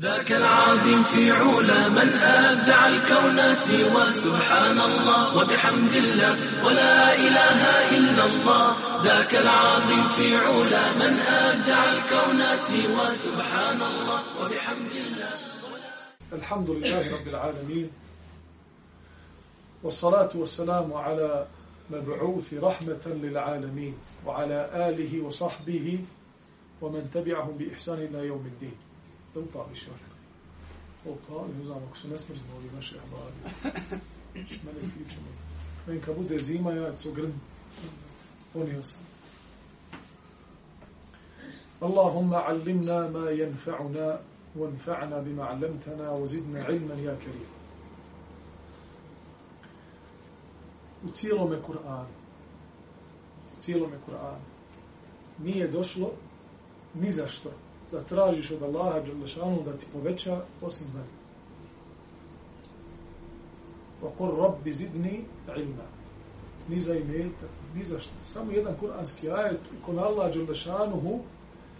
ذاك العظيم في علا من أبدع الكون سوى سبحان الله وبحمد الله ولا إله إلا الله. ذاك العظيم في علا من أبدع الكون سوى سبحان الله وبحمد الله. الحمد لله رب العالمين والصلاة والسلام على مبعوث رحمة للعالمين وعلى آله وصحبه ومن تبعهم بإحسان إلى يوم الدين. Da upali šar. Upali, ne znam, ako su nesmrzno ovi naši ahbari. Mene pričamo. Meni kad bude zima, ja ću grn. Ponio sam. اللهم علمنا ما ينفعنا وانفعنا بما علمتنا وزدنا علما يا كريم u cijelome Kur'anu u cijelome Kur'anu nije došlo ni za što da tražiš od Allaha Đalešanu da ti poveća osim znanja. وَقُرْ رَبِّ زِدْنِي عِلْمًا Ni za imeta, ni za što. Samo jedan kuranski ajet u kojem Allah Đalešanuhu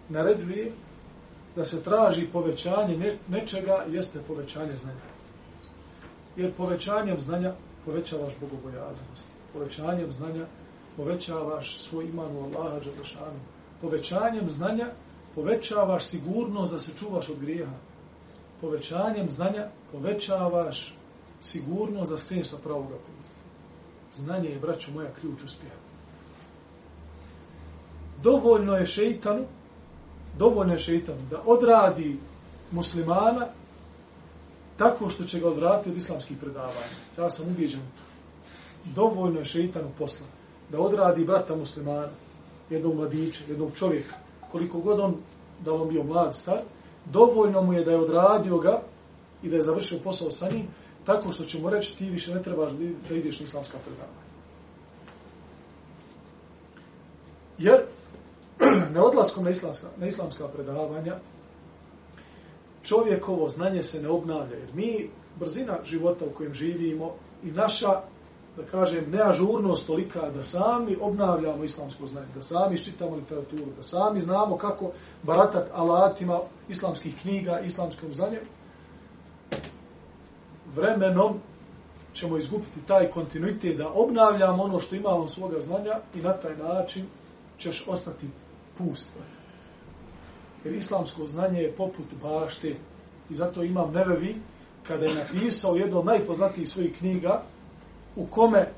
naređuje da se traži povećanje nečega jeste povećanje znanja. Jer povećanjem znanja povećavaš bogobojaznost. Povećanjem znanja povećavaš svoj iman u Allaha Đalešanu. Povećanjem znanja povećavaš sigurnost da se čuvaš od grijeha. Povećanjem znanja povećavaš sigurnost da skreneš sa pravoga puta. Znanje je, braćo moja, ključ uspjeha. Dovoljno je šeitanu, dovoljno je šeitanu da odradi muslimana tako što će ga odvratiti od islamskih predavanja. Ja sam ubijeđen. Dovoljno je šeitanu posla da odradi brata muslimana, jednog mladića, jednog čovjeka, koliko god on, da on bio mlad, star, dovoljno mu je da je odradio ga i da je završio posao sa njim, tako što će mu reći ti više ne trebaš da ideš na islamska predavanja. Jer neodlaskom na islamska, na islamska predavanja čovjekovo znanje se ne obnavlja. Jer mi, brzina života u kojem živimo i naša da kažem, neažurnost tolika da sami obnavljamo islamsko znanje, da sami iščitamo literaturu, da sami znamo kako baratat alatima islamskih knjiga, islamskom znanjem, vremenom ćemo izgubiti taj kontinuitet da obnavljamo ono što imamo svoga znanja i na taj način ćeš ostati pust. Jer islamsko znanje je poput bašte i zato imam nevevi kada je napisao jedno od najpoznatijih svojih knjiga, u kome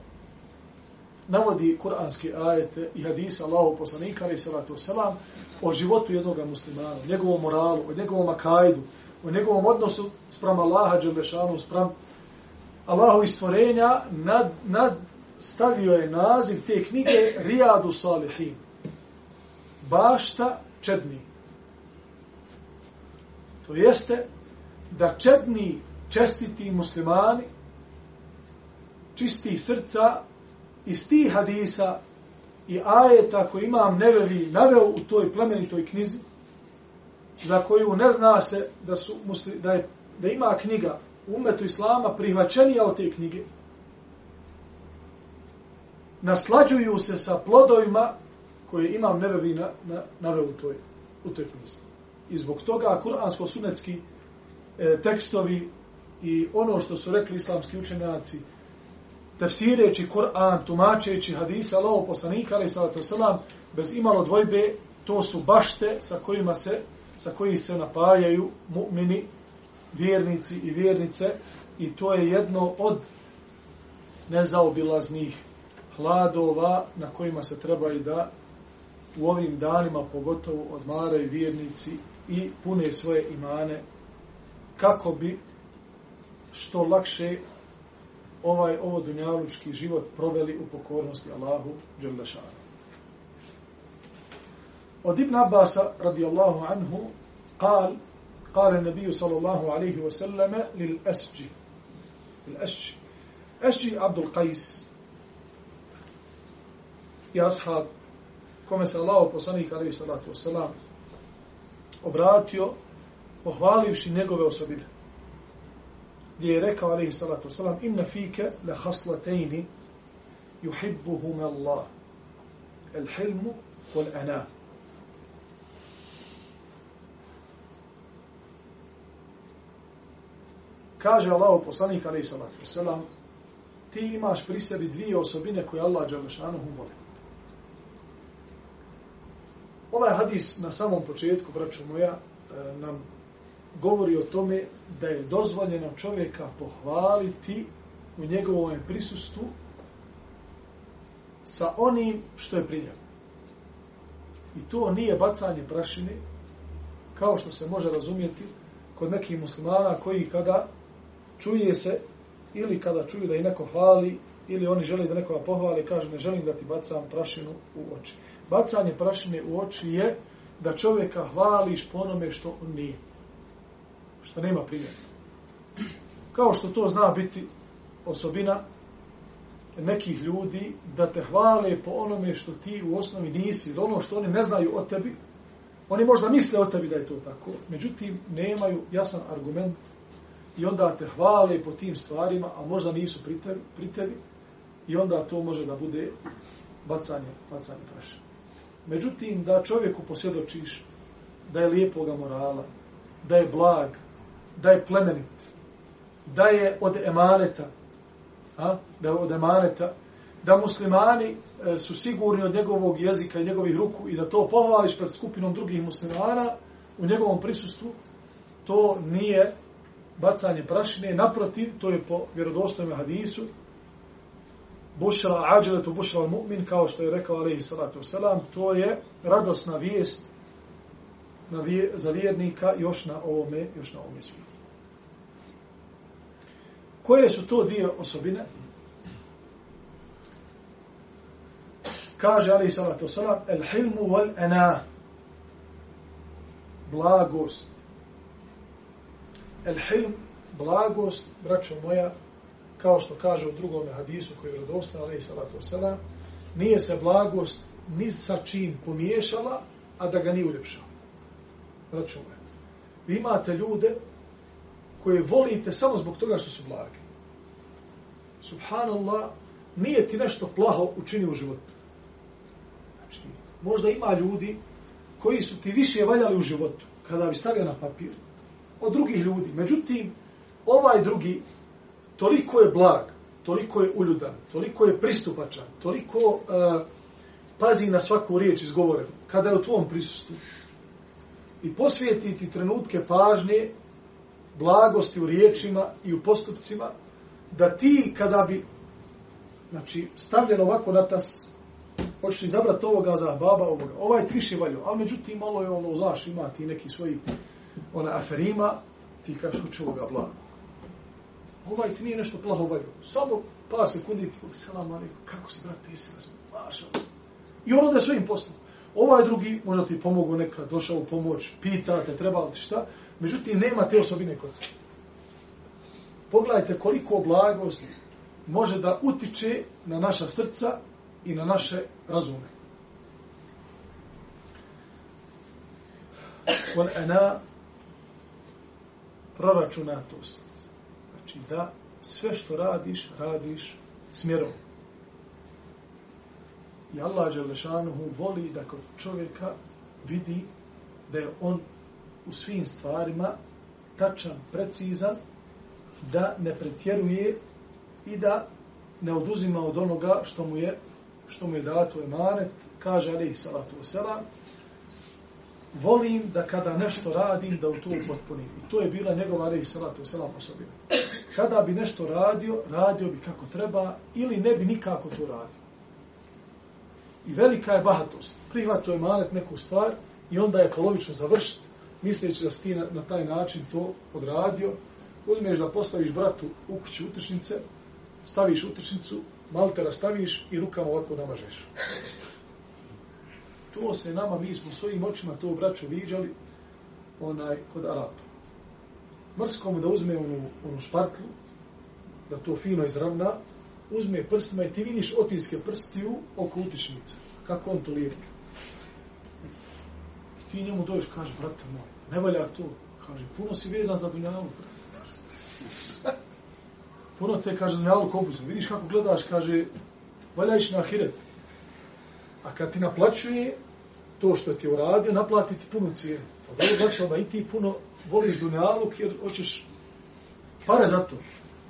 navodi kuranske ajete i hadisa Allahu poslanika ali salatu selam o životu jednog muslimana, o njegovom moralu, o njegovom akajdu, o njegovom odnosu spram Allaha dželešanu, spram Allahu stvorenja, nad, nad, stavio je naziv te knjige Rijadu Salihin. Bašta čedni. To jeste da čedni čestiti muslimani čistih srca iz tih hadisa i ajeta koji imam nevevi naveo u toj plemenitoj knjizi za koju ne zna se da, su musli, da, je, da ima knjiga u umetu Islama prihvaćenija od te knjige naslađuju se sa plodovima koje imam nevevi na, na, naveo u toj, u toj knjizi. I zbog toga kuransko-sunetski e, tekstovi i ono što su rekli islamski učenjaci tefsireći Kur'an, tumačeći hadisa Allahov poslanika, ali salatu selam, bez imalo dvojbe, to su bašte sa kojima se, sa koji se napajaju mu'mini, vjernici i vjernice, i to je jedno od nezaobilaznih hladova na kojima se treba i da u ovim danima pogotovo odmaraju vjernici i pune svoje imane kako bi što lakše ovaj ovo dunjalučki život proveli u pokornosti Allahu dželle Od Ibn Abbas radijallahu anhu قال قال النبي صلى الله عليه وسلم للأسج الأسج أسج عبد القيس يا أصحاب كما سأل الله وصنيك عليه الصلاة والسلام obratio pohvalivši njegove osobine. Gdje je rekao, alaihi salatu wasalam, inna fike le haslatejni yuhibbuhum Allah. El hilmu wal ana. Kaže Allah poslanik, alaihi salatu wasalam, ti imaš pri sebi dvije osobine koje Allah Đalešanuhu voli. Ovaj hadis na samom početku, braćo moja, e, nam govori o tome da je dozvoljeno čovjeka pohvaliti u njegovom prisustvu sa onim što je pri I to nije bacanje prašine, kao što se može razumjeti kod nekih muslimana koji kada čuje se ili kada čuju da je neko hvali ili oni žele da nekoga pohvali, kaže ne želim da ti bacam prašinu u oči. Bacanje prašine u oči je da čovjeka hvališ po onome što on nije. Što nema primjera. Kao što to zna biti osobina nekih ljudi da te hvale po onome što ti u osnovi nisi, ili ono što oni ne znaju o tebi, oni možda misle o tebi da je to tako, međutim nemaju jasan argument i onda te hvale po tim stvarima, a možda nisu pri tebi, pri tebi i onda to može da bude bacanje, bacanje praša. Međutim, da čovjeku posvjedočiš da je lijepoga morala, da je blag, da je plemenit, da je od emaneta, a? da je od emaneta, da muslimani e, su sigurni od njegovog jezika i njegovih ruku i da to pohvališ pred skupinom drugih muslimana u njegovom prisustvu, to nije bacanje prašine, naprotiv, to je po vjerodostojnom hadisu, bušra ađeletu bušra mu'min, kao što je rekao alaihi salatu wasalam, to je radosna vijest na vije, za vjernika još na ovome, još na ovome svijetu. Koje su to dvije osobine? Kaže alaihi salatu wasalam, el hilmu wal ana, blagost, El hilm, blagost, braćo moja, kao što kaže u drugom hadisu koji je vredostan, ali i salatu wasalam, nije se blagost ni sa čim pomiješala, a da ga nije uljepšala. Braćo moja, vi imate ljude koje volite samo zbog toga što su blagi. Subhanallah, nije ti nešto plaho učinio u životu. Znači, možda ima ljudi koji su ti više valjali u životu, kada bi stavio na papir, od drugih ljudi. Međutim, ovaj drugi toliko je blag, toliko je uljudan, toliko je pristupačan, toliko uh, pazi na svaku riječ izgovorenu, kada je u tvom prisustvu. I posvijetiti trenutke pažnje, blagosti u riječima i u postupcima, da ti kada bi znači, stavljen ovako na tas, hoćeš izabrati ovoga za baba ovoga, ovaj triše valju, ali međutim malo je ono, znaš, ima ti neki svoji ona aferima, ti kažeš hoću ovoga blago. Ovaj ti nije nešto plaho valju. Samo pa sekundi ti selam alaikum, kako si brate, jesi razum, I ono da svojim poslom. Ovaj drugi možda ti pomogu neka, došao u pomoć, pita te, treba li ti šta, međutim nema te osobine kod se. Pogledajte koliko blagost može da utiče na naša srca i na naše razume. Wal ana proračunatost. Znači da sve što radiš, radiš smjerom. I Allah Đelešanuhu voli da kod čovjeka vidi da je on u svim stvarima tačan, precizan, da ne pretjeruje i da ne oduzima od onoga što mu je što mu je dato emanet, kaže alaihi salatu wasalam, volim da kada nešto radim, da u to upotpunim. I to je bila njegova, ali salatu selam osobina. Kada bi nešto radio, radio bi kako treba, ili ne bi nikako to radio. I velika je bahatost. Prihvato je malet neku stvar i onda je polovično završiti, misleći da si ti na, na taj način to odradio. Uzmeš da postaviš bratu u kući utičnice, staviš utičnicu, maltera staviš i rukama ovako namažeš. To se nama, mi smo svojim očima to braću viđali onaj, kod Arapa. Mrsko da uzme onu, onu špartlu, da to fino izravna, uzme prstima i ti vidiš otiske prstiju oko utišnice. Kako on to lijepi. ti njemu dođeš, kaže, brate moj, ne valja to. Kaže, puno si vezan za dunjalu. puno te, kaže, dunjalu kobuzom. Vidiš kako gledaš, kaže, valja ići na ahiret. A kad ti naplaćuje to što ti je uradio, naplati ti punu cijenu. Pa dobro, brate, onda i ti puno voliš dunjalu, jer hoćeš pare za to.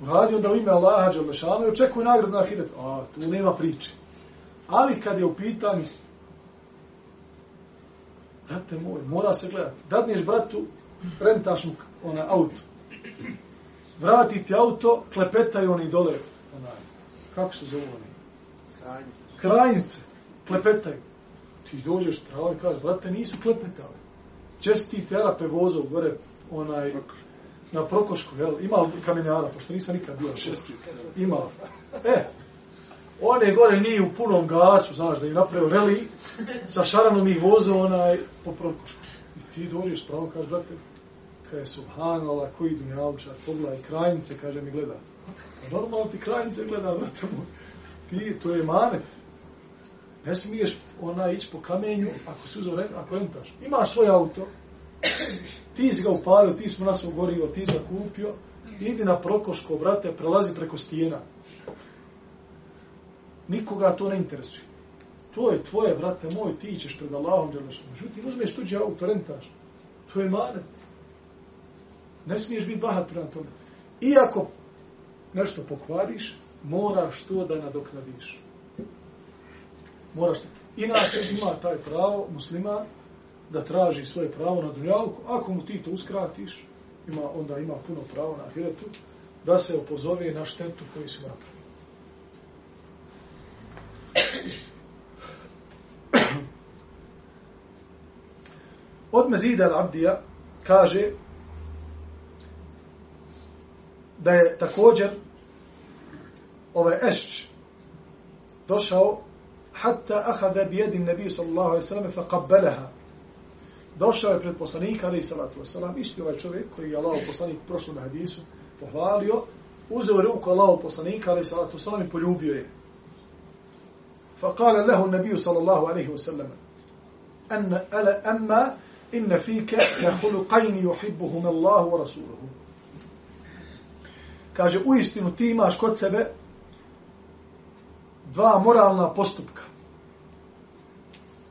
Uradio onda u ime Allaha, Đalešanu, i očekuj nagrad na ahiret. A, tu nema priče. Ali kad je u pitanju Brate moj, mora se gledati. Dadneš bratu, rentaš mu onaj auto. Vrati ti auto, klepetaju oni dole. Onaj, kako se zove oni? Krajnice. Krajnice. Klepetaju. Ti dođeš pravo i kažeš, brate, nisu klepetali. Česti terape vozov, gore, onaj, na Prokošku, jel? Ima kamenjara, pošto nisam nikad bio. Ima. E, On je gore nije u punom gasu, znaš, da je napravio reli, sa šaranom ih vozao onaj po prokušku. I ti dođeš pravo, kaže, brate, kaže, subhanallah, koji dunjavčar, pogledaj, krajnice, kaže, mi gleda. A normalno ti krajnice gleda, brate moj. Ti, to je manet. Ne smiješ ona ići po kamenju ako se uzao rent, ako rentaš. Imaš svoj auto, ti si ga upalio, ti smo nas ugorio, ti si ga kupio, idi na prokoško, brate, prelazi preko stijena nikoga to ne interesuje. To je tvoje, brate moj, ti ćeš pred Allahom djelašom. Međutim, uzmeš tuđi auto, rentaš. To je manet. Ne smiješ biti bahat prema tome. Iako nešto pokvariš, moraš to da nadoknadiš. Moraš to. Inače ima taj pravo musliman da traži svoje pravo na dunjalku. Ako mu ti to uskratiš, ima, onda ima puno pravo na ahiretu, da se opozove na štetu koju si napravio. Od Mezida al-Abdija kaže da je također ovaj Ešć došao hatta ahada bi jedin nebiju sallallahu alaihi sallam fa qabbalaha Došao je pred poslanika alaihi sallatu wasallam, isti ovaj čovjek koji je Allah poslanik u prošlom hadisu pohvalio, uzeo ruku Allah poslanika alaihi sallatu wasallam i poljubio je. فقال له النبي صلى الله عليه وسلم أن ألا أما إن فيك لخلقين يحبهما الله ورسوله kaže u istinu ti imaš kod sebe dva moralna postupka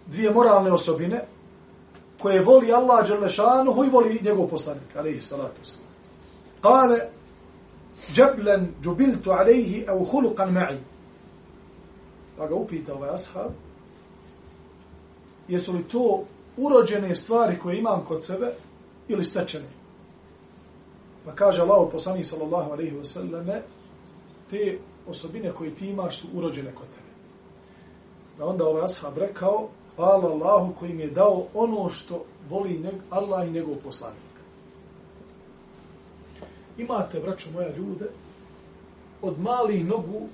dvije moralne osobine koje voli Allah Đerlešanu i voli njegov poslanik alaihi salatu wasalam kale džeblen džubiltu alaihi au hulukan ma'i Pa ga upita ovaj ashab, jesu li to urođene stvari koje imam kod sebe ili stečene? Pa kaže Allah poslanik sallallahu alaihi wasallam, te osobine koje ti imaš su urođene kod tebe. Pa onda ovaj ashab rekao, hvala Allahu koji mi je dao ono što voli Allah i njegov poslanik. Imate, braćo moja ljude, od malih nogu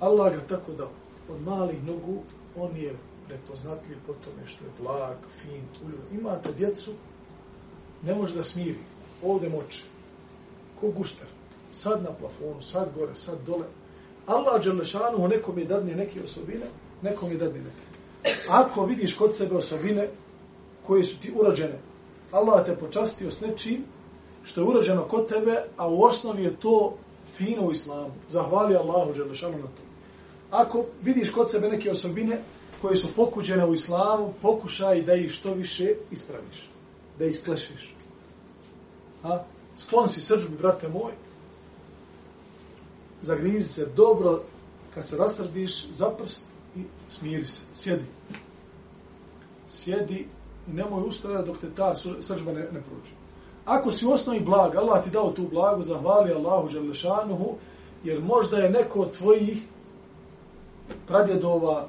Allah ga tako dao od malih nogu, on je prepoznatljiv po tome što je blag, fin, uljub. Imate djecu, ne može da smiri. Ovde moče. Ko guštar. Sad na plafonu, sad gore, sad dole. Allah Đelešanu u nekom je dadne neke osobine, nekom je dadne neke. Ako vidiš kod sebe osobine koje su ti urađene, Allah te počastio s nečim što je urađeno kod tebe, a u osnovi je to fino u islamu. Zahvali Allahu Đelešanu na to. Ako vidiš kod sebe neke osobine koje su pokuđene u islamu, pokušaj da ih što više ispraviš. Da isklešiš. A? Sklon si srđbi, brate moj. Zagrizi se dobro kad se rastrdiš zaprst, i smiri se. Sjedi. Sjedi i nemoj ustajati dok te ta srđba ne, ne prođe. Ako si u osnovi blag, Allah ti dao tu blagu, zahvali Allahu Želešanuhu, jer možda je neko od tvojih pradjedova,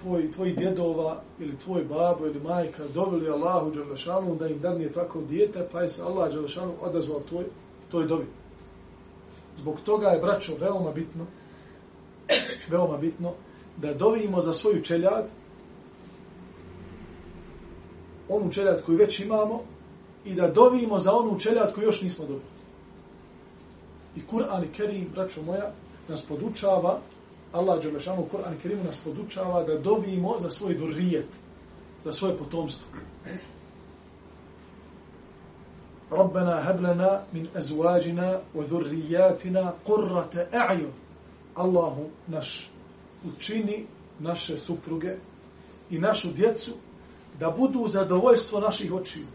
tvoj, tvoj djedova ili tvoj babo ili majka doveli Allahu Đalešanu da im dadne tako dijete, pa je se Allah Đalešanu odazvao tvoj, tvoj dobi. Zbog toga je, braćo, veoma bitno, veoma bitno, da dovimo za svoju čeljad, onu čeljad koju već imamo, i da dovimo za onu čeljad koju još nismo dobili. I Kur'an i Kerim, braćo moja, nas podučava Allah Đelešanu u Kur'an Kerimu nas podučava da dovimo za svoj vrrijet, za svoje potomstvo. ربنا هب لنا من أزواجنا وذرياتنا قرة أعين الله naš učini naše supruge i našu djecu da budu zadovoljstvo naših očiju.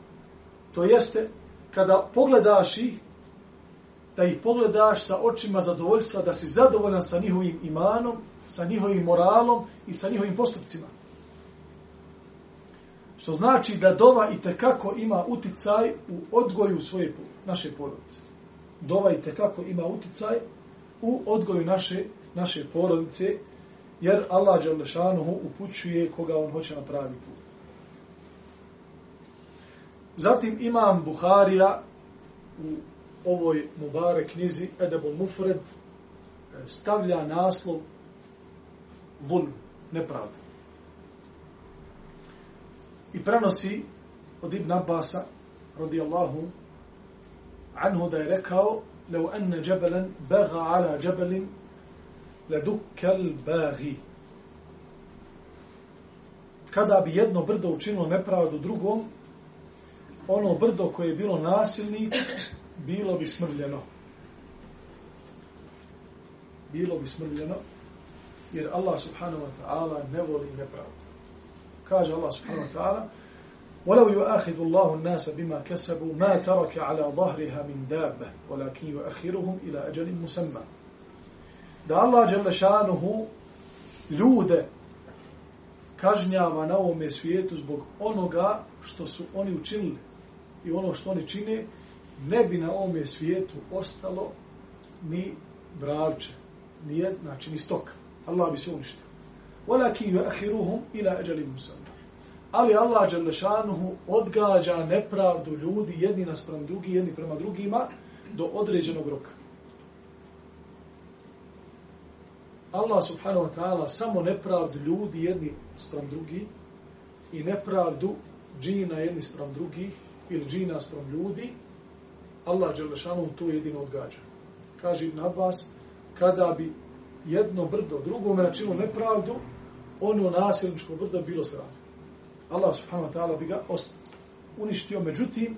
To jeste, kada pogledaš ih, da ih pogledaš sa očima zadovoljstva, da si zadovoljan sa njihovim imanom, sa njihovim moralom i sa njihovim postupcima. Što znači da dova i tekako ima uticaj u odgoju svoje naše porodice. Dova i tekako ima uticaj u odgoju naše, naše porodice, jer Allah Đalešanuhu upućuje koga on hoće na pravi put. Zatim imam Buharija u ovoj Mubare knjizi Edebul Mufred stavlja naslov Vulm, nepravda i prenosi od Ibn Abbasa radijallahu anhu da je rekao لو أن جبلا بغى على جبل لدك الباغي kada bi jedno brdo učinilo nepravdu drugom, ono brdo koje je bilo nasilnik, bilo bi smrljeno. Bilo bi smrljeno, jer Allah subhanahu wa ta'ala ne voli nepravdu. kaže Allah subhanahu wa ta'ala ولو يؤاخذ الله الناس بما كسبوا ما ترك على ظهرها من دابة ولكن يؤخرهم إلى أجل مسمى da Allah Đelešanuhu ljude kažnjava na ovome svijetu zbog onoga što su oni učinili i ono što oni čine, ne bi na ovome svijetu ostalo ni bravče, ni znači ni stoka. Allah bi se uništio. Walakin yu'akhiruhum ila ajalin musamma. Ali Allah dželle odgađa nepravdu ljudi jedni naspram drugi, jedni prema drugima do određenog roka. Allah subhanahu wa ta'ala samo nepravdu ljudi jedni sprem drugi i nepravdu džina jedni sprem drugih ili džina sprem ljudi, Allah Đelešanu to jedino odgađa. Kaže nad vas, kada bi jedno brdo drugome načinu nepravdu, ono nasilničko brdo bilo srano. Allah subhanahu wa ta'ala bi ga uništio. Međutim,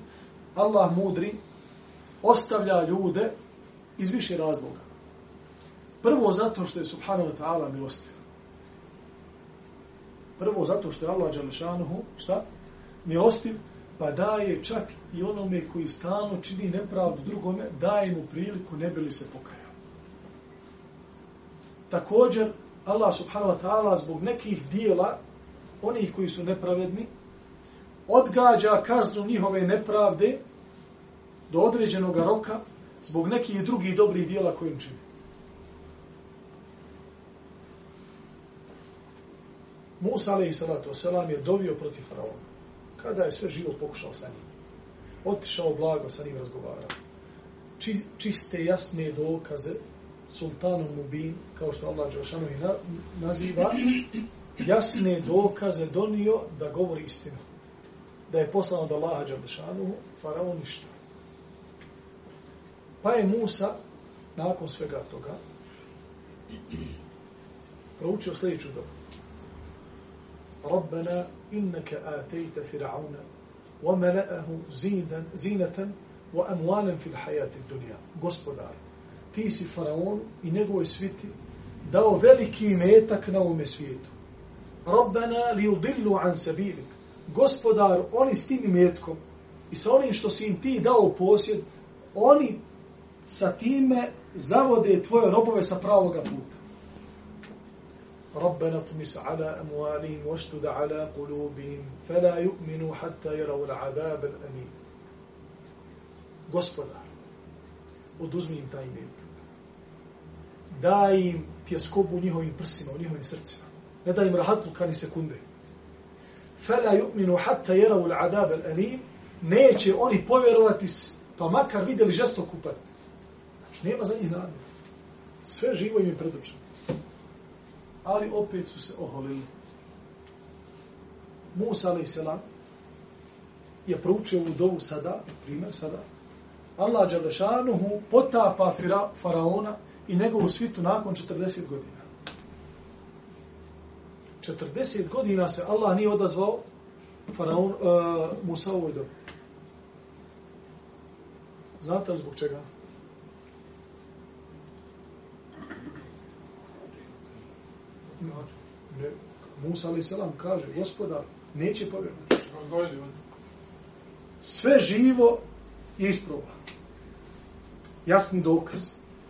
Allah mudri ostavlja ljude iz više razloga. Prvo zato što je subhanahu wa ta'ala milostiv. Prvo zato što je Allah Đalešanuhu, šta? Milostiv, pa daje čak i onome koji stalno čini nepravdu drugome, daje mu priliku ne bi li se pokajao. Također, Allah subhanahu wa ta'ala zbog nekih dijela, onih koji su nepravedni, odgađa kaznu njihove nepravde do određenog roka zbog nekih drugih dobrih dijela kojim čini. Musa alaihi salatu wasalam je dovio protiv faraona. Kada je sve živo pokušao sa njim. Otišao blago sa njim razgovarao. Či, čiste, jasne dokaze sultanom Mubin, kao što Allah Đelšanu i na, naziva, jasne dokaze donio da govori istinu. Da je poslano od Allaha Đelšanu, faraon ništa. Pa je Musa, nakon svega toga, proučio sljedeću dobu. ربنا innaka atejta فرعون wa mala'ahu zinatan wa في fil الدنيا dunya. Gospodar, ti si faraon i njegovoj sviti dao veliki metak na ovome svijetu. Rabbana li udillu an sabilik. Gospodar, oni s tim metkom i sa onim što si im ti dao posjed, oni sa time zavode tvoje robove sa pravoga puta. ربنا اطمس على أموالهم واشتد على قلوبهم فلا يؤمنوا حتى يروا العذاب الأليم Gospodar, oduzmi im taj imetak. Daj im tjeskobu u njihovim prsima, u njihovim srcima. Ne daj im rahatlu kani sekunde. Fela yu'minu hatta yarawu al-'adab al-alim. Neće oni povjerovati pa makar vidjeli žesto kupat. Znači, nema za njih nade. Sve živo im je predočeno. Ali opet su se oholili. Musa alaih je proučio ovu dovu sada, primjer sada, Allah Đalešanuhu potapa faraona i njegovu svitu nakon 40 godina. 40 godina se Allah nije odazvao Faraon, uh, Musa u ovoj dobi. Znate li zbog čega? Ne, Musa ali kaže, gospodar, neće povjerovati. Sve živo je isproba. Jasni dokaz.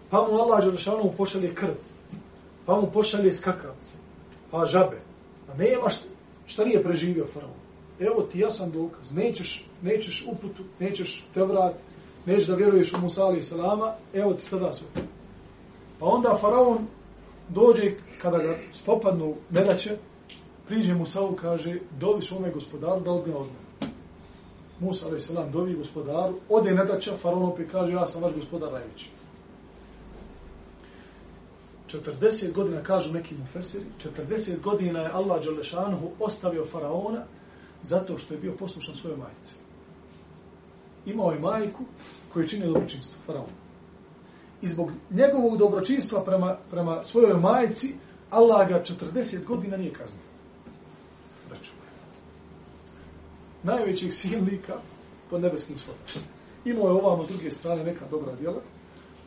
Pa mu Allah Đelešanu pošalje krv. Pa mu pošalje skakavce. Pa žabe. A nema šta, šta nije preživio faraon. Evo ti jasan dokaz. Nećeš, nećeš uputu, nećeš te vrat, nećeš da vjeruješ u Musa alaih salama, evo ti sada sve. Pa onda faraon dođe kada ga spopadnu medaće, priđe Musavu, kaže, dovi svome gospodaru da odgne odne. Musa ali salam dovi gospodaru, ode medaća, faraon opet kaže, ja sam vaš gospodar najveći. 40 godina, kažu neki mufesiri, 40 godina je Allah Đalešanuhu ostavio faraona zato što je bio poslušan svojoj majici. Imao je majku koju čini dobročinstvo, faraona. I zbog njegovog dobročinstva prema, prema svojoj majici, Allah ga 40 godina nije kaznio. Računaj. Najvećeg silnika pod nebeskim svotom. Imao je ovamo s druge strane neka dobra djela,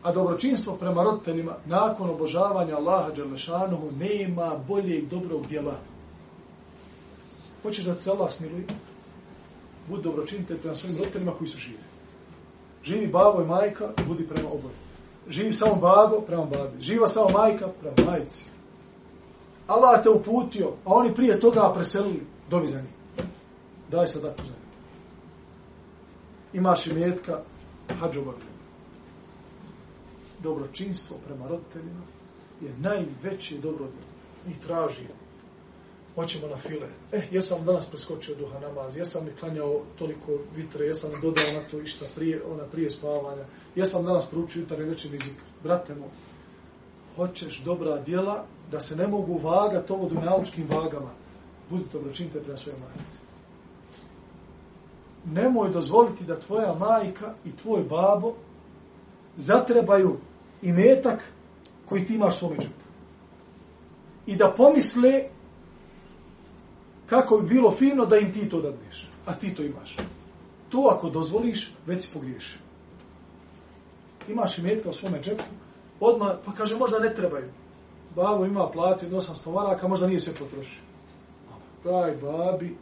A dobročinstvo prema roditeljima nakon obožavanja Allaha Đalešanuhu nema boljeg dobrog djela. Hoćeš da se Allah smiluje? Budi dobročinitelj prema svojim roditeljima koji su živi. Živi babo i majka, budi prema oboje. Živi samo babo, prema babi. Živa samo majka, prema majici. Allah te uputio, a oni prije toga preselili dovi za njih. Daj se tako za Imaš i mjetka, hađu dobročinstvo prema roditeljima je najveće dobro Mi tražimo. Hoćemo na file. Eh, ja sam danas preskočio duha namaz, ja sam klanjao toliko vitre, ja sam dodao na to išta prije, ona prije spavanja, ja sam danas proučio jutarnji večerni zikr. Brate moj, hoćeš dobra djela da se ne mogu vagati ovo dunjalučkim vagama. Budi dobročinite prema svoje majice. Nemoj dozvoliti da tvoja majka i tvoj babo zatrebaju i metak koji ti imaš svome džepu. I da pomisle kako bi bilo fino da im ti to dadneš. A ti to imaš. To ako dozvoliš, već si pogriješio. Imaš imetka u svome džepu, odmah, pa kaže, možda ne trebaju. Babo ima plati od 800 maraka, možda nije sve potrošio. Daj babi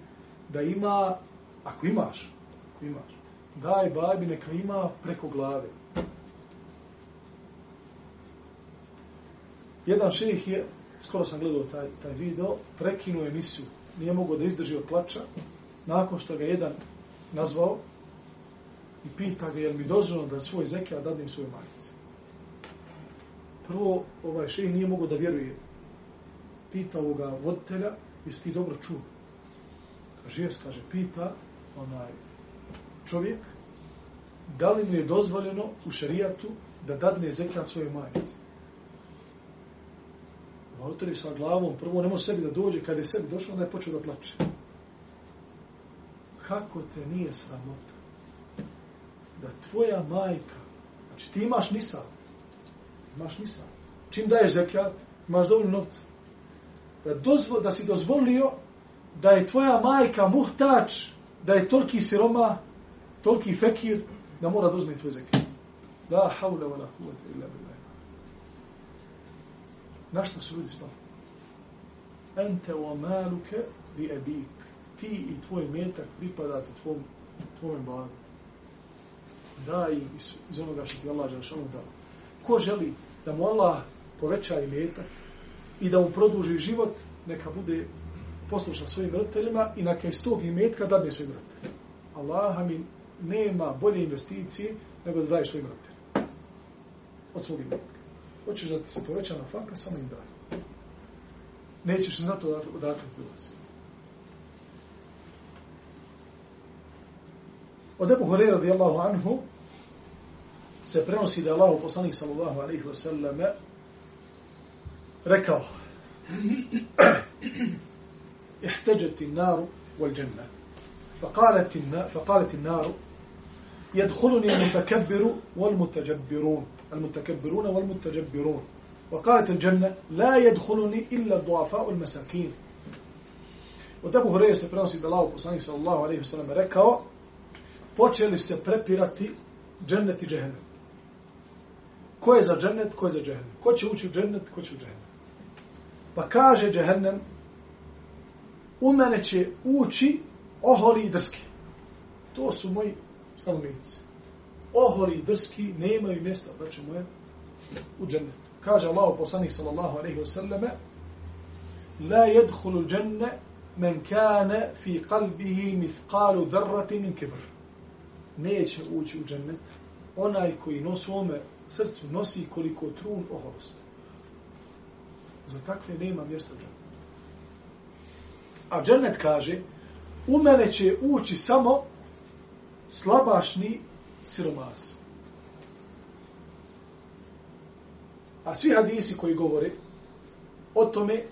da ima, ako imaš, ako imaš, daj babi neka ima preko glave. Jedan šejih je, skoro sam gledao taj, taj video, prekinuo emisiju, nije mogao da izdrži od plača, nakon što ga jedan nazvao i pita ga je li mi dozvoljeno da svoj zekija dadnem svoje majice. Prvo, ovaj šej nije mogao da vjeruje. Pita ovoga voditelja, jesi ti dobro čuo? Kaže, jes, kaže, pita onaj čovjek, da li mu je dozvoljeno u šarijatu da dadne zekija svoje majice? Valteri sa glavom, prvo ne može sebi da dođe, kada je sebi došao, onda je počeo da plače. Kako te nije sramota? Da tvoja majka, znači ti imaš nisa, imaš nisa, čim daješ zekijat, imaš dovoljno novca, da, dozvo, da si dozvolio da je tvoja majka muhtač, da je toliki siroma, toliki fekir, da mora da uzme tvoj zekijat. La haule wa la kuvvete illa billah. Na šta su ljudi spali? Ente wa maluke bi ebik. Ti i tvoj metak pripadate tvom, tvojom bagu. Daj im iz, iz onoga što ti Allah Đelšanu dao. Ko želi da mu Allah poveća i metak i da mu produži život, neka bude poslušan svojim roditeljima i neka iz tog imetka dadne svojim roditeljima. Allaha mi nema bolje investicije nego da daje svojim roditeljima. Od svog imetka. Hoćeš da ti se poveća na faka, samo im daj. Nećeš na to odakle ti dolazi. Od Ebu Horeira radijallahu anhu se prenosi da Allah poslanik sallallahu alaihi wa sallam rekao احتجت النار والجنة فقالت النار, فقالت النار يدخلني المتكبر والمتجبرون المتكبرون والمتجبرون وقالت الجنة لا يدخلني إلا الضعفاء المساكين Od Ebu Horeje se prenosi da lao poslanik sallallahu alaihi wasallam rekao, počeli se prepirati džennet i džehennem. Ko je za džennet, ko je za džehennem? Ko će ući u džennet, ko će u džehennem? Pa kaže džehennem, u mene će ući oholi i drski. To su moji stanovnici. Oholi i drski nemaju mjesta, braću moje, u džennetu. Kaže Allah poslanik sallallahu alaihi wasallam, la jedhulu dženne men kane fi kalbihi mithqalu dharrati min kibr. Neće ući u džennet onaj koji nos svome srcu nosi koliko trun oholosti. Za takve nema mjesta u džennetu. A džennet kaže, u mene će ući samo slabašni siromasi. A svi hadisi koji govore o tome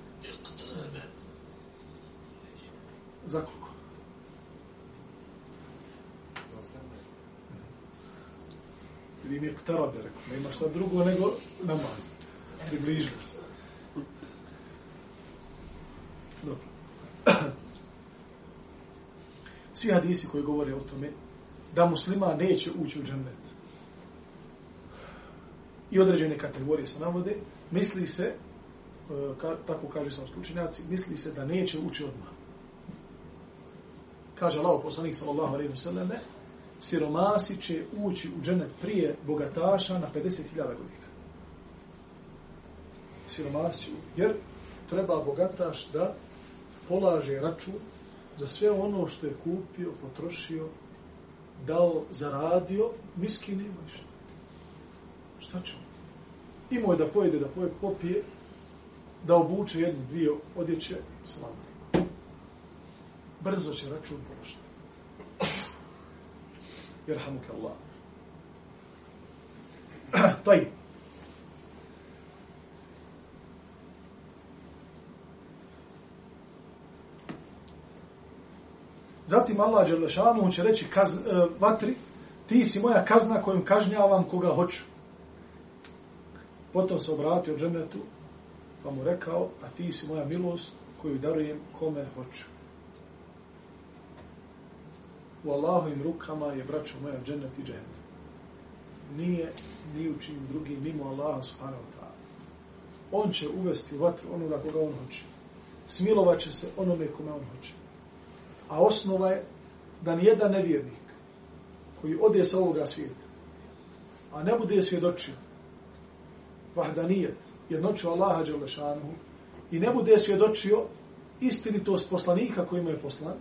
za koliko? Ili mi je ktarabe, rekao, nema šta drugo nego namaz. Približio se. Dobro. Svi hadisi koji govore o tome da muslima neće ući u džennet i određene kategorije se navode, misli se, e, ka, tako kaže sam slučenjaci, misli se da neće ući odmah. Kaže Allah, poslanik sallallahu alaihi wa sallam, siromasi će ući u džennet prije bogataša na 50.000 godina. Siromasi, jer treba bogataš da polaže račun za sve ono što je kupio, potrošio, dao, zaradio, miski nema ništa. Šta će on? Imao je da pojede, da pojede, popije, da obuče jednu, dvije odjeće, slavno. Brzo će račun položiti. Jerhamu Allah. Taj. Zatim Allah Đelešanu će reći kaz, uh, vatri, ti si moja kazna kojom kažnjavam koga hoću. Potom se obratio džennetu, pa mu rekao, a ti si moja milost koju darujem kome hoću. U Allahovim rukama je, braćo moja, džennet i džennet. Nije ni u čim drugim mimo Allaha subhanahu wa ta'ala. On će uvesti u vatru onoga koga on hoće. Smilovat će se onome kome on hoće. A osnova je da nijedan nevjernik koji ode sa ovoga svijeta, a ne bude svjedočio vahdanijet, jednoću Allaha Đelešanuhu, i ne bude svjedočio istinitost poslanika kojima je poslan,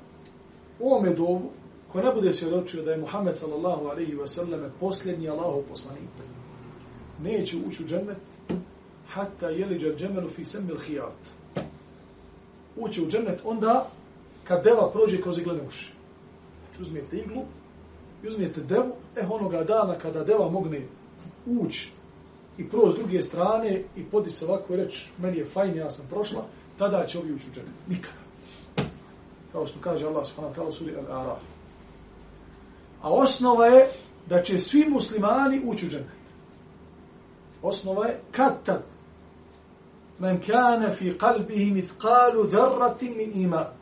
u ovome dobu, ko ne bude svjedočio da je Muhammed sallallahu alaihi wa sallam posljednji Allahov poslanik, neće ući u džennet, hatta jeliđa džemelu fi semil hijat. Ući u džennet onda kad deva prođe kroz iglene uši. Znači uzmijete iglu i uzmijete devu, eh onoga dana kada deva mogne ući i proći s druge strane i podi se ovako i reći, meni je fajn, ja sam prošla, tada će ovi ući u džene. Nikada. Kao što kaže Allah subhanahu wa ta'ala suri Al-Araf. A osnova je da će svi muslimani ući u džene. Osnova je kad tad men kane fi kalbihi mithqalu dharratin min iman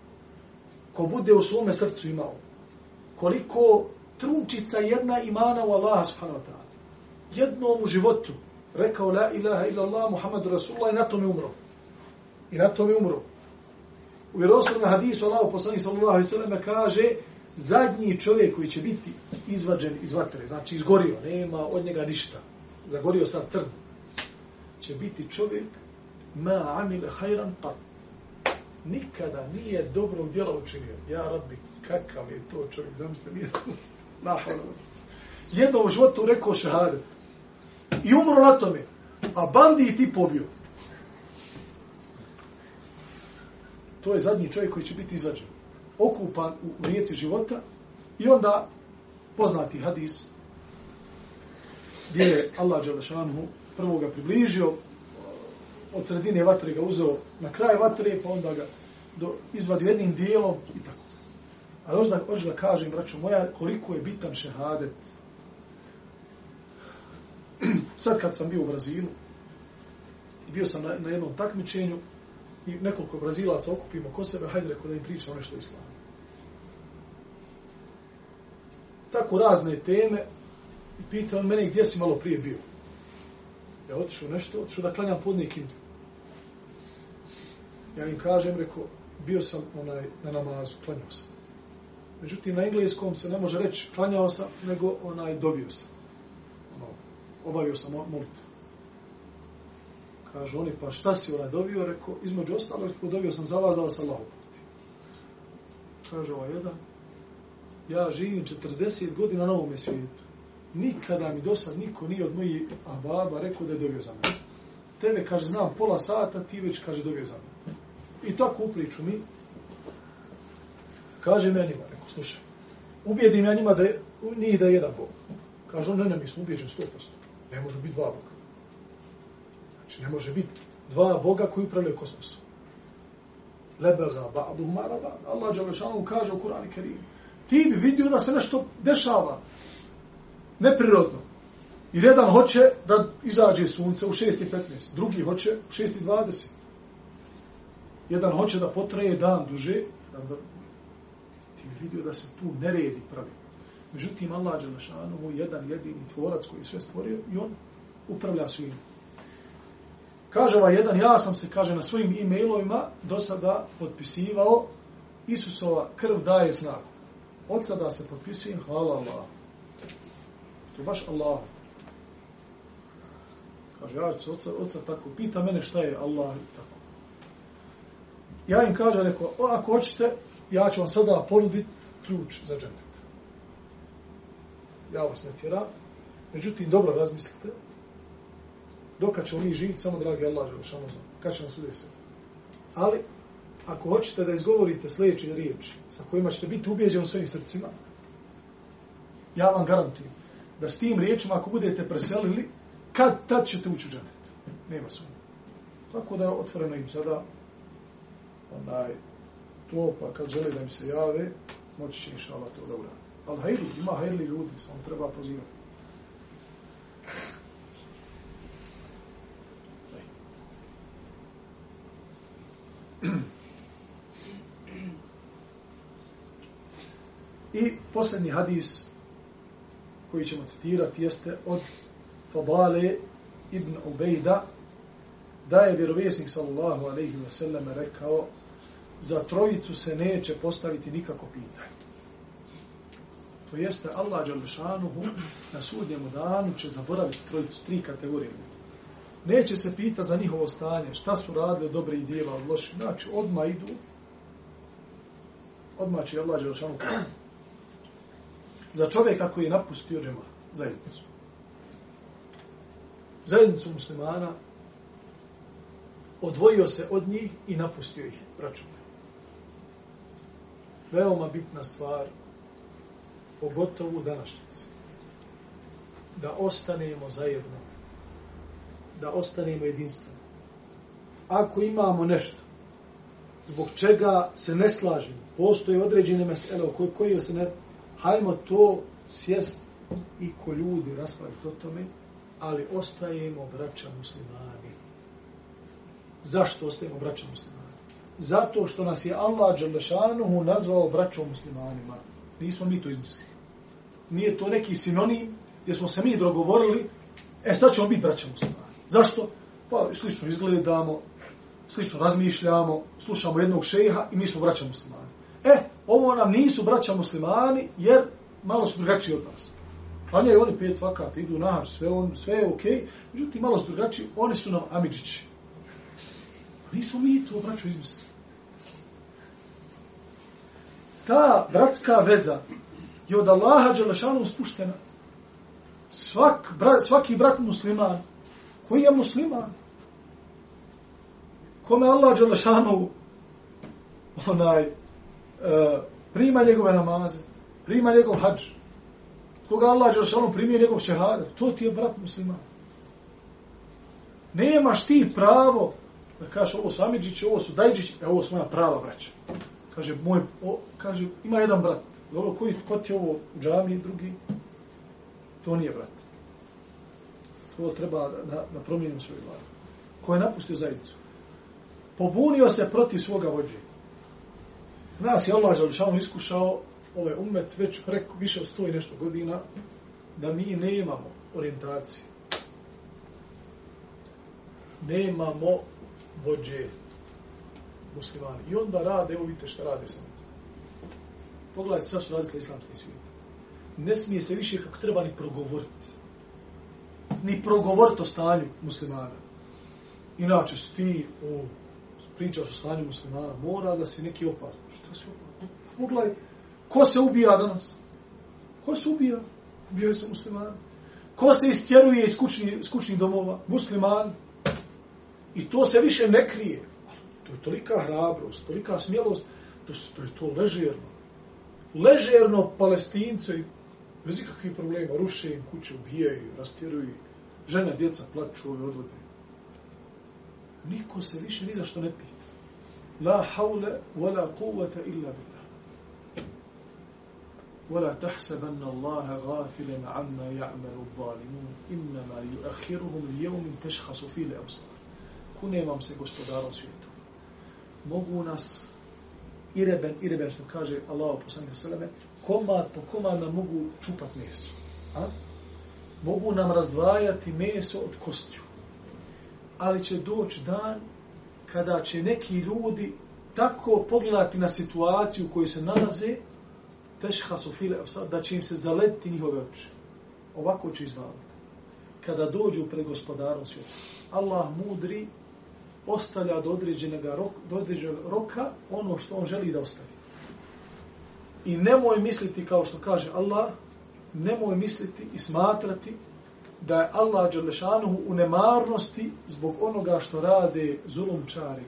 ko bude u svome srcu imao. Koliko trunčica jedna imana u Allaha subhanahu wa ta'ala. Jednom u životu rekao la ilaha illa Allah Muhammadu Rasulullah i na tome umro. I na tome umro. U vjerovstvenom hadisu Allah poslanih sallallahu alaihi sallam kaže zadnji čovjek koji će biti izvađen iz vatre znači izgorio, nema od njega ništa zagorio sad crn će biti čovjek ma amil hajran qat nikada nije dobrog djela učinio. Ja, rabbi, kakav je to čovjek, zamislite, nije to. Nahala. Jedno u životu rekao šehadet. I umro na tome. A bandi i ti pobio. To je zadnji čovjek koji će biti izvađen. Okupan u rijeci života. I onda poznati hadis gdje je Allah Đalešanu prvoga približio od sredine vatre ga uzeo na kraj vatre, pa onda ga do, izvadio jednim dijelom i tako. Ali hoću da, hoću da kažem, braćo moja, koliko je bitan šehadet. Sad kad sam bio u Brazilu, bio sam na, na jednom takmičenju i nekoliko brazilaca okupimo ko sebe, hajde reko da im pričamo nešto o islamu. Tako razne teme i pitao mene gdje si malo prije bio. Ja otišu nešto, otišu da klanjam podnik Indiju. Ja im kažem, rekao, bio sam onaj na namazu, klanjao sam. Međutim, na engleskom se ne može reći klanjao sam, nego onaj dobio sam. Ono, obavio sam molitvu. Kažu oni, pa šta si onaj dobio? Rekao, između ostalo, rekao, dobio sam za vas da vas Allah uputi. Kaže ovaj jedan, ja živim 40 godina na ovome svijetu. Nikada mi do sad niko nije od mojih ababa rekao da je dobio za mene. Tebe, kaže, znam pola sata, ti već, kaže, dobio za mene. I tako priču mi. Kaže njima, rekao, slušaj, ubijedim ja njima da je, nije da je jedan Bog. Kažu, ne, ne, mi smo ubijeđeni 100%. Ne može biti dva Boga. Znači, ne može biti dva Boga koji upravljaju kosmosom. Lebega ba'du maraba. Allah Đalešanu kaže u Kur'ani Kerim. Ti bi vidio da se nešto dešava. Neprirodno. I jedan hoće da izađe sunce u 6.15. Drugi hoće u 6.20. Jedan hoće da potraje dan duže. Da, da, ti bi vidio da se tu neredi pravi. Međutim, Allah Đelešanu je jedan jedini tvorac koji je sve stvorio i on upravlja svim. Kaže ovaj jedan, ja sam se, kaže, na svojim e-mailovima do sada potpisivao Isusova krv daje snagu. Od sada se potpisujem, hvala Allah. To je baš Allah. Kaže, ja ću oca, oca tako, pita mene šta je Allah tako. Ja im kažem, rekao, o, ako hoćete, ja ću vam sada ponuditi ključ za džennet. Ja vas ne tjeram, Međutim, dobro razmislite, dok ćemo mi živjeti, samo dragi Allah, Želešanu znam, kad će nas udesiti. Ali, ako hoćete da izgovorite sljedeće riječi, sa kojima ćete biti ubijeđeni u svojim srcima, ja vam garantujem da s tim riječima, ako budete preselili, kad tad ćete ući u džanet. Nema sumnje. Tako da otvoreno im sada onaj, to, pa kad žele da im se jave, moći će inša Allah to da uradi. Ali hajli, ima hajli ljudi, samo treba pozivati. I posljednji hadis koji ćemo citirati jeste od Fadale ibn Ubejda da je vjerovjesnik sallallahu alaihi wa sallam rekao za trojicu se neće postaviti nikako pitanje. To jeste Allah Đalešanuhu na sudnjemu danu će zaboraviti trojicu, tri kategorije Neće se pita za njihovo stanje, šta su radili dobre i dijela od loših. Znači, odma idu, odma će Allah Đalešanuhu za čovjeka koji je napustio džema, zajednicu. Zajednicu muslimana, odvojio se od njih i napustio ih, braćom. Veoma bitna stvar, pogotovo u današnjici, da ostanemo zajedno, da ostanemo jedinstveni. Ako imamo nešto, zbog čega se ne slažemo, postoje određene mesele o kojoj, se ne hajmo to sjest i ko ljudi raspraviti o tome, ali ostajemo braća muslimani. Zašto ostajemo braća muslimani? Zato što nas je Allah Đalešanuhu nazvao braćom muslimanima. Nismo mi to izmislili. Nije to neki sinonim gdje smo se mi dogovorili, e sad ćemo biti braća muslimani. Zašto? Pa slično izgledamo, slično razmišljamo, slušamo jednog šeha i mi smo braća muslimani. E, ovo nam nisu braća muslimani, jer malo su drugačiji od nas. Klanjaju oni pet vakat, idu na sve, on, sve je okej, okay, međutim malo su drugačiji, oni su nam amidžići. Nismo mi to braćo, izmislili. Ta bratska veza je od Allaha Đelešanu uspuštena. Svak, bra, svaki brat musliman, koji je musliman, kome Allah Đelešanu onaj, E, prima njegove namaze, prima njegov hađ, koga Allah Đelešanu primije njegov šehadar, to ti je brat musliman. Nemaš ti pravo da kaže ovo su Amidžići, ovo su Dajđići, e ovo su moja prava braća. Kaže, moj, o, kaže, ima jedan brat. Dobro, koji, ko ti je ovo u džami, drugi? To nije brat. To treba da, da, da promijenim svoju glavu. Ko je napustio zajednicu? pobunio se protiv svoga vođe. Nas je Allah Đališanu iskušao ovaj umet već preko više od sto i nešto godina da mi nemamo orijentacije. Nemamo vođe muslimani. I onda rade, evo vidite šta rade sa Pogledajte, šta su radili sa islamskim svijetom. Ne smije se više kako treba ni progovoriti. Ni progovoriti o stanju muslimana. Inače, si ti o, pričaš o stanju muslimana, mora da si neki opasan. Šta si opasan? Pogledaj, ko se ubija danas? Ko se ubija? Ubijaju se muslimani. Ko se istjeruje iz kućnih, kućnih domova? Musliman. I to se više ne krije. To je tolika hrabrost, tolika smjelost, to, to je to ležerno. Ležerno palestince, bez ikakvih problema, ruše im kuće, ubijaju, rastjeruju, žene, djeca plaću ove odvode. Niko se više ni za što ne pita. La haule, wala kuvata illa billah. ولا تحسبن الله غافلا عما يعمل الظالمون إنما يؤخرهم ليوم تشخص فيه الأبصار kune vam se gospodarom svijetu. Mogu nas ireben, ireben što kaže Allah po sami seleme, komad po komad nam mogu čupat meso. A? Mogu nam razdvajati meso od kostju. Ali će doći dan kada će neki ljudi tako pogledati na situaciju u kojoj se nalaze teška sofile, da će im se zaletiti njihove oči. Ovako će izvaliti. Kada dođu pred gospodarom svijetu. Allah mudri ostavlja do određenog roka, do određenog roka ono što on želi da ostavi. I nemoj misliti kao što kaže Allah, nemoj misliti i smatrati da je Allah Đalešanuhu u nemarnosti zbog onoga što rade zulumčari.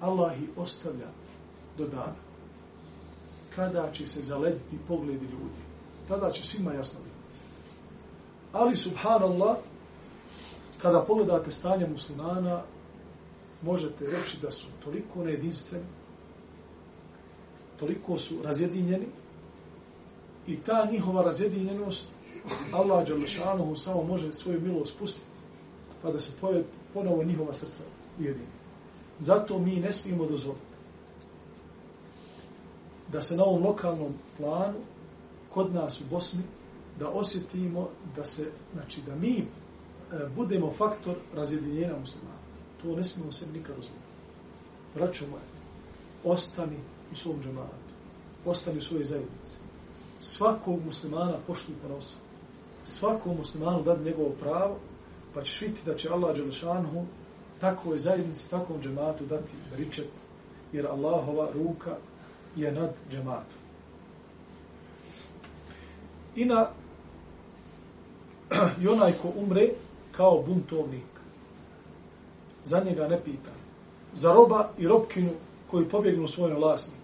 Allah ih ostavlja do dana. Kada će se zalediti pogledi ljudi. Tada će svima jasno biti. Ali subhanallah, kada pogledate stanje muslimana, možete reći da su toliko nejedinstveni, toliko su razjedinjeni i ta njihova razjedinjenost Allah Đalešanuhu samo može svoju milost spustiti pa da se poje ponovo njihova srca ujedini. Zato mi ne smijemo dozvoliti da se na ovom lokalnom planu kod nas u Bosni da osjetimo da se, znači da mi e, budemo faktor razjedinjenja muslimana. To ne smijemo se nikad dozvoliti. Braćo moje, ostani u svom džematu. Ostani u svojoj zajednici. Svakog muslimana poštuj po nosu. Svakom muslimanu dati njegovo pravo, pa ćeš vidjeti da će Allah Đelešanhu takvoj zajednici, takvom džematu dati ričet, jer Allahova ruka je nad džematom. I na i onaj ko umre kao buntovnik, za njega ne pita. Za roba i robkinu koji pobjegnu svojom vlasniku.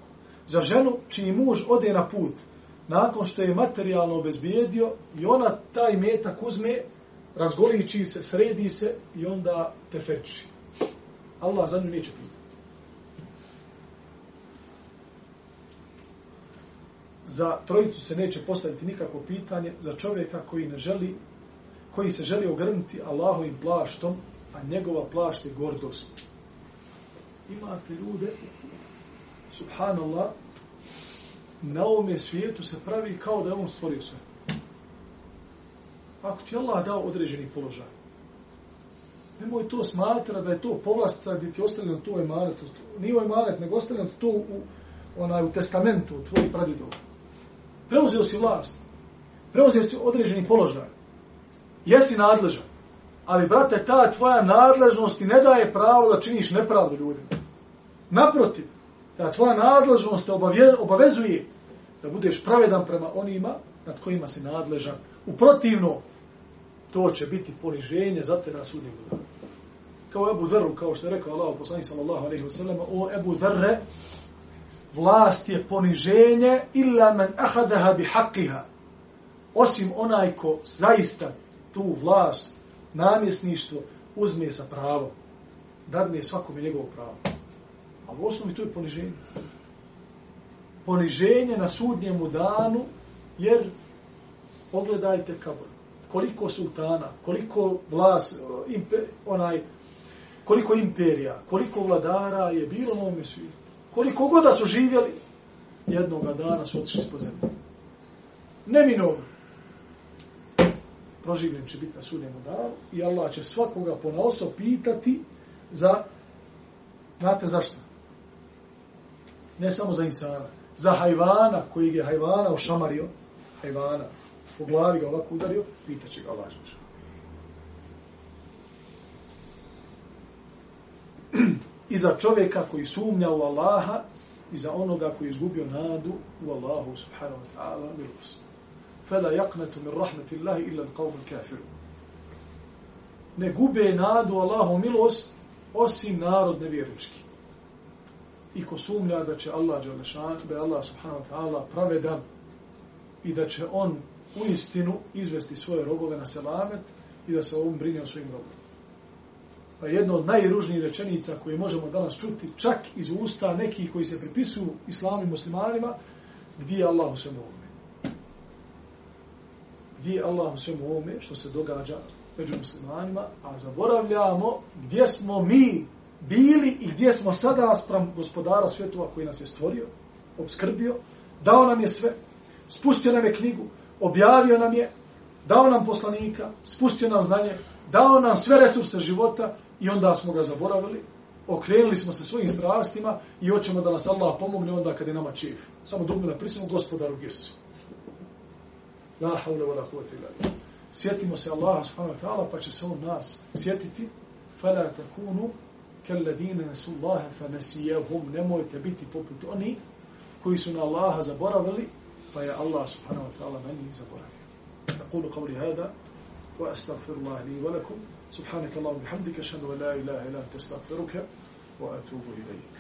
Za ženu čiji muž ode na put nakon što je materijalno obezbijedio i ona taj metak uzme, razgoliči se, sredi se i onda te feči. Allah za nju neće pitati. Za trojicu se neće postaviti nikako pitanje, za čovjeka koji ne želi, koji se želi ogrnuti Allahovim plaštom, a njegova plašt je gordost. Imate ljude, subhanallah, na ovome svijetu se pravi kao da je on stvorio sve. Ako ti Allah dao određeni položaj, nemoj to smatra da je to povlastica gdje ti ostavljeno to emanet, nije emanet, nego ostavljeno to u, onaj, u testamentu tvojih pradidova. Preuzeo si vlast, preuzeo si određeni položaj, jesi nadležan, Ali, brate, ta tvoja nadležnost ti ne daje pravo da činiš nepravdu ljudima. Naprotiv, ta tvoja nadležnost te obavezuje da budeš pravedan prema onima nad kojima si nadležan. U protivno, to će biti poniženje za te na sudnjem danu. Kao Ebu Zerru, kao što je rekao Allah, poslani sallallahu alaihi wa sallam, o Ebu Dharre, vlast je poniženje illa men ahadaha bi haqiha. Osim onaj ko zaista tu vlast namjesništvo uzme sa pravom. Dadne svakome njegovo pravo. A u osnovi to je poniženje. Poniženje na sudnjemu danu, jer pogledajte kako, koliko sultana, koliko vlas, impe, onaj, koliko imperija, koliko vladara je bilo na ovome svijetu. Koliko god da su živjeli, jednoga dana su otišli po zemlji. Neminovno. Proživljen će biti na sudnjemu danu i Allah će svakoga ponaoso pitati za, znate zašto? Ne samo za insana, za hajvana koji je hajvana ošamario, hajvana, po glavi ga ovako udario, pitaće ga Allah. I za čovjeka koji sumnja u Allaha i za onoga koji je izgubio nadu u Allahu subhanahu wa ta'ala milost. Fela yaqnatu min rahmetillahi illa l'qawm kafiru. Ne gube nadu Allahu milost osim narod nevjernički. I ko sumnja da će Allah, da je Allah subhanahu wa ta'ala pravedan i da će on u istinu izvesti svoje robove na selamet i da se ovom brine o svojim robovima. Pa jedno od najružnijih rečenica koje možemo danas čuti, čak iz usta nekih koji se pripisuju islamu i muslimanima, gdje je Allah u svemu ovome? Gdje je Allah u svemu ovome što se događa među muslimanima, a zaboravljamo gdje smo mi bili i gdje smo sada sprem gospodara svjetova koji nas je stvorio, obskrbio, dao nam je sve, spustio nam je knjigu, objavio nam je, dao nam poslanika, spustio nam znanje, dao nam sve resurse života i onda smo ga zaboravili, okrenuli smo se svojim strastima i hoćemo da nas Allah pomogne onda kad je nama čiv. Samo dugme na prisimo gospodaru Gesu. La haule wa la huvete ila. Sjetimo se Allaha subhanahu wa ta'ala pa će se on nas sjetiti fala takunu kalladine nasu Allahe fa nasijahum nemojte biti poput oni koji su na Allaha zaboravili pa je Allah subhanahu wa ta'ala njih zaboravio. أقول قولي هذا وأستغفر الله لي ولكم سبحانك اللهم وبحمدك أشهد أن لا إله إلا أنت أستغفرك وأتوب إليك.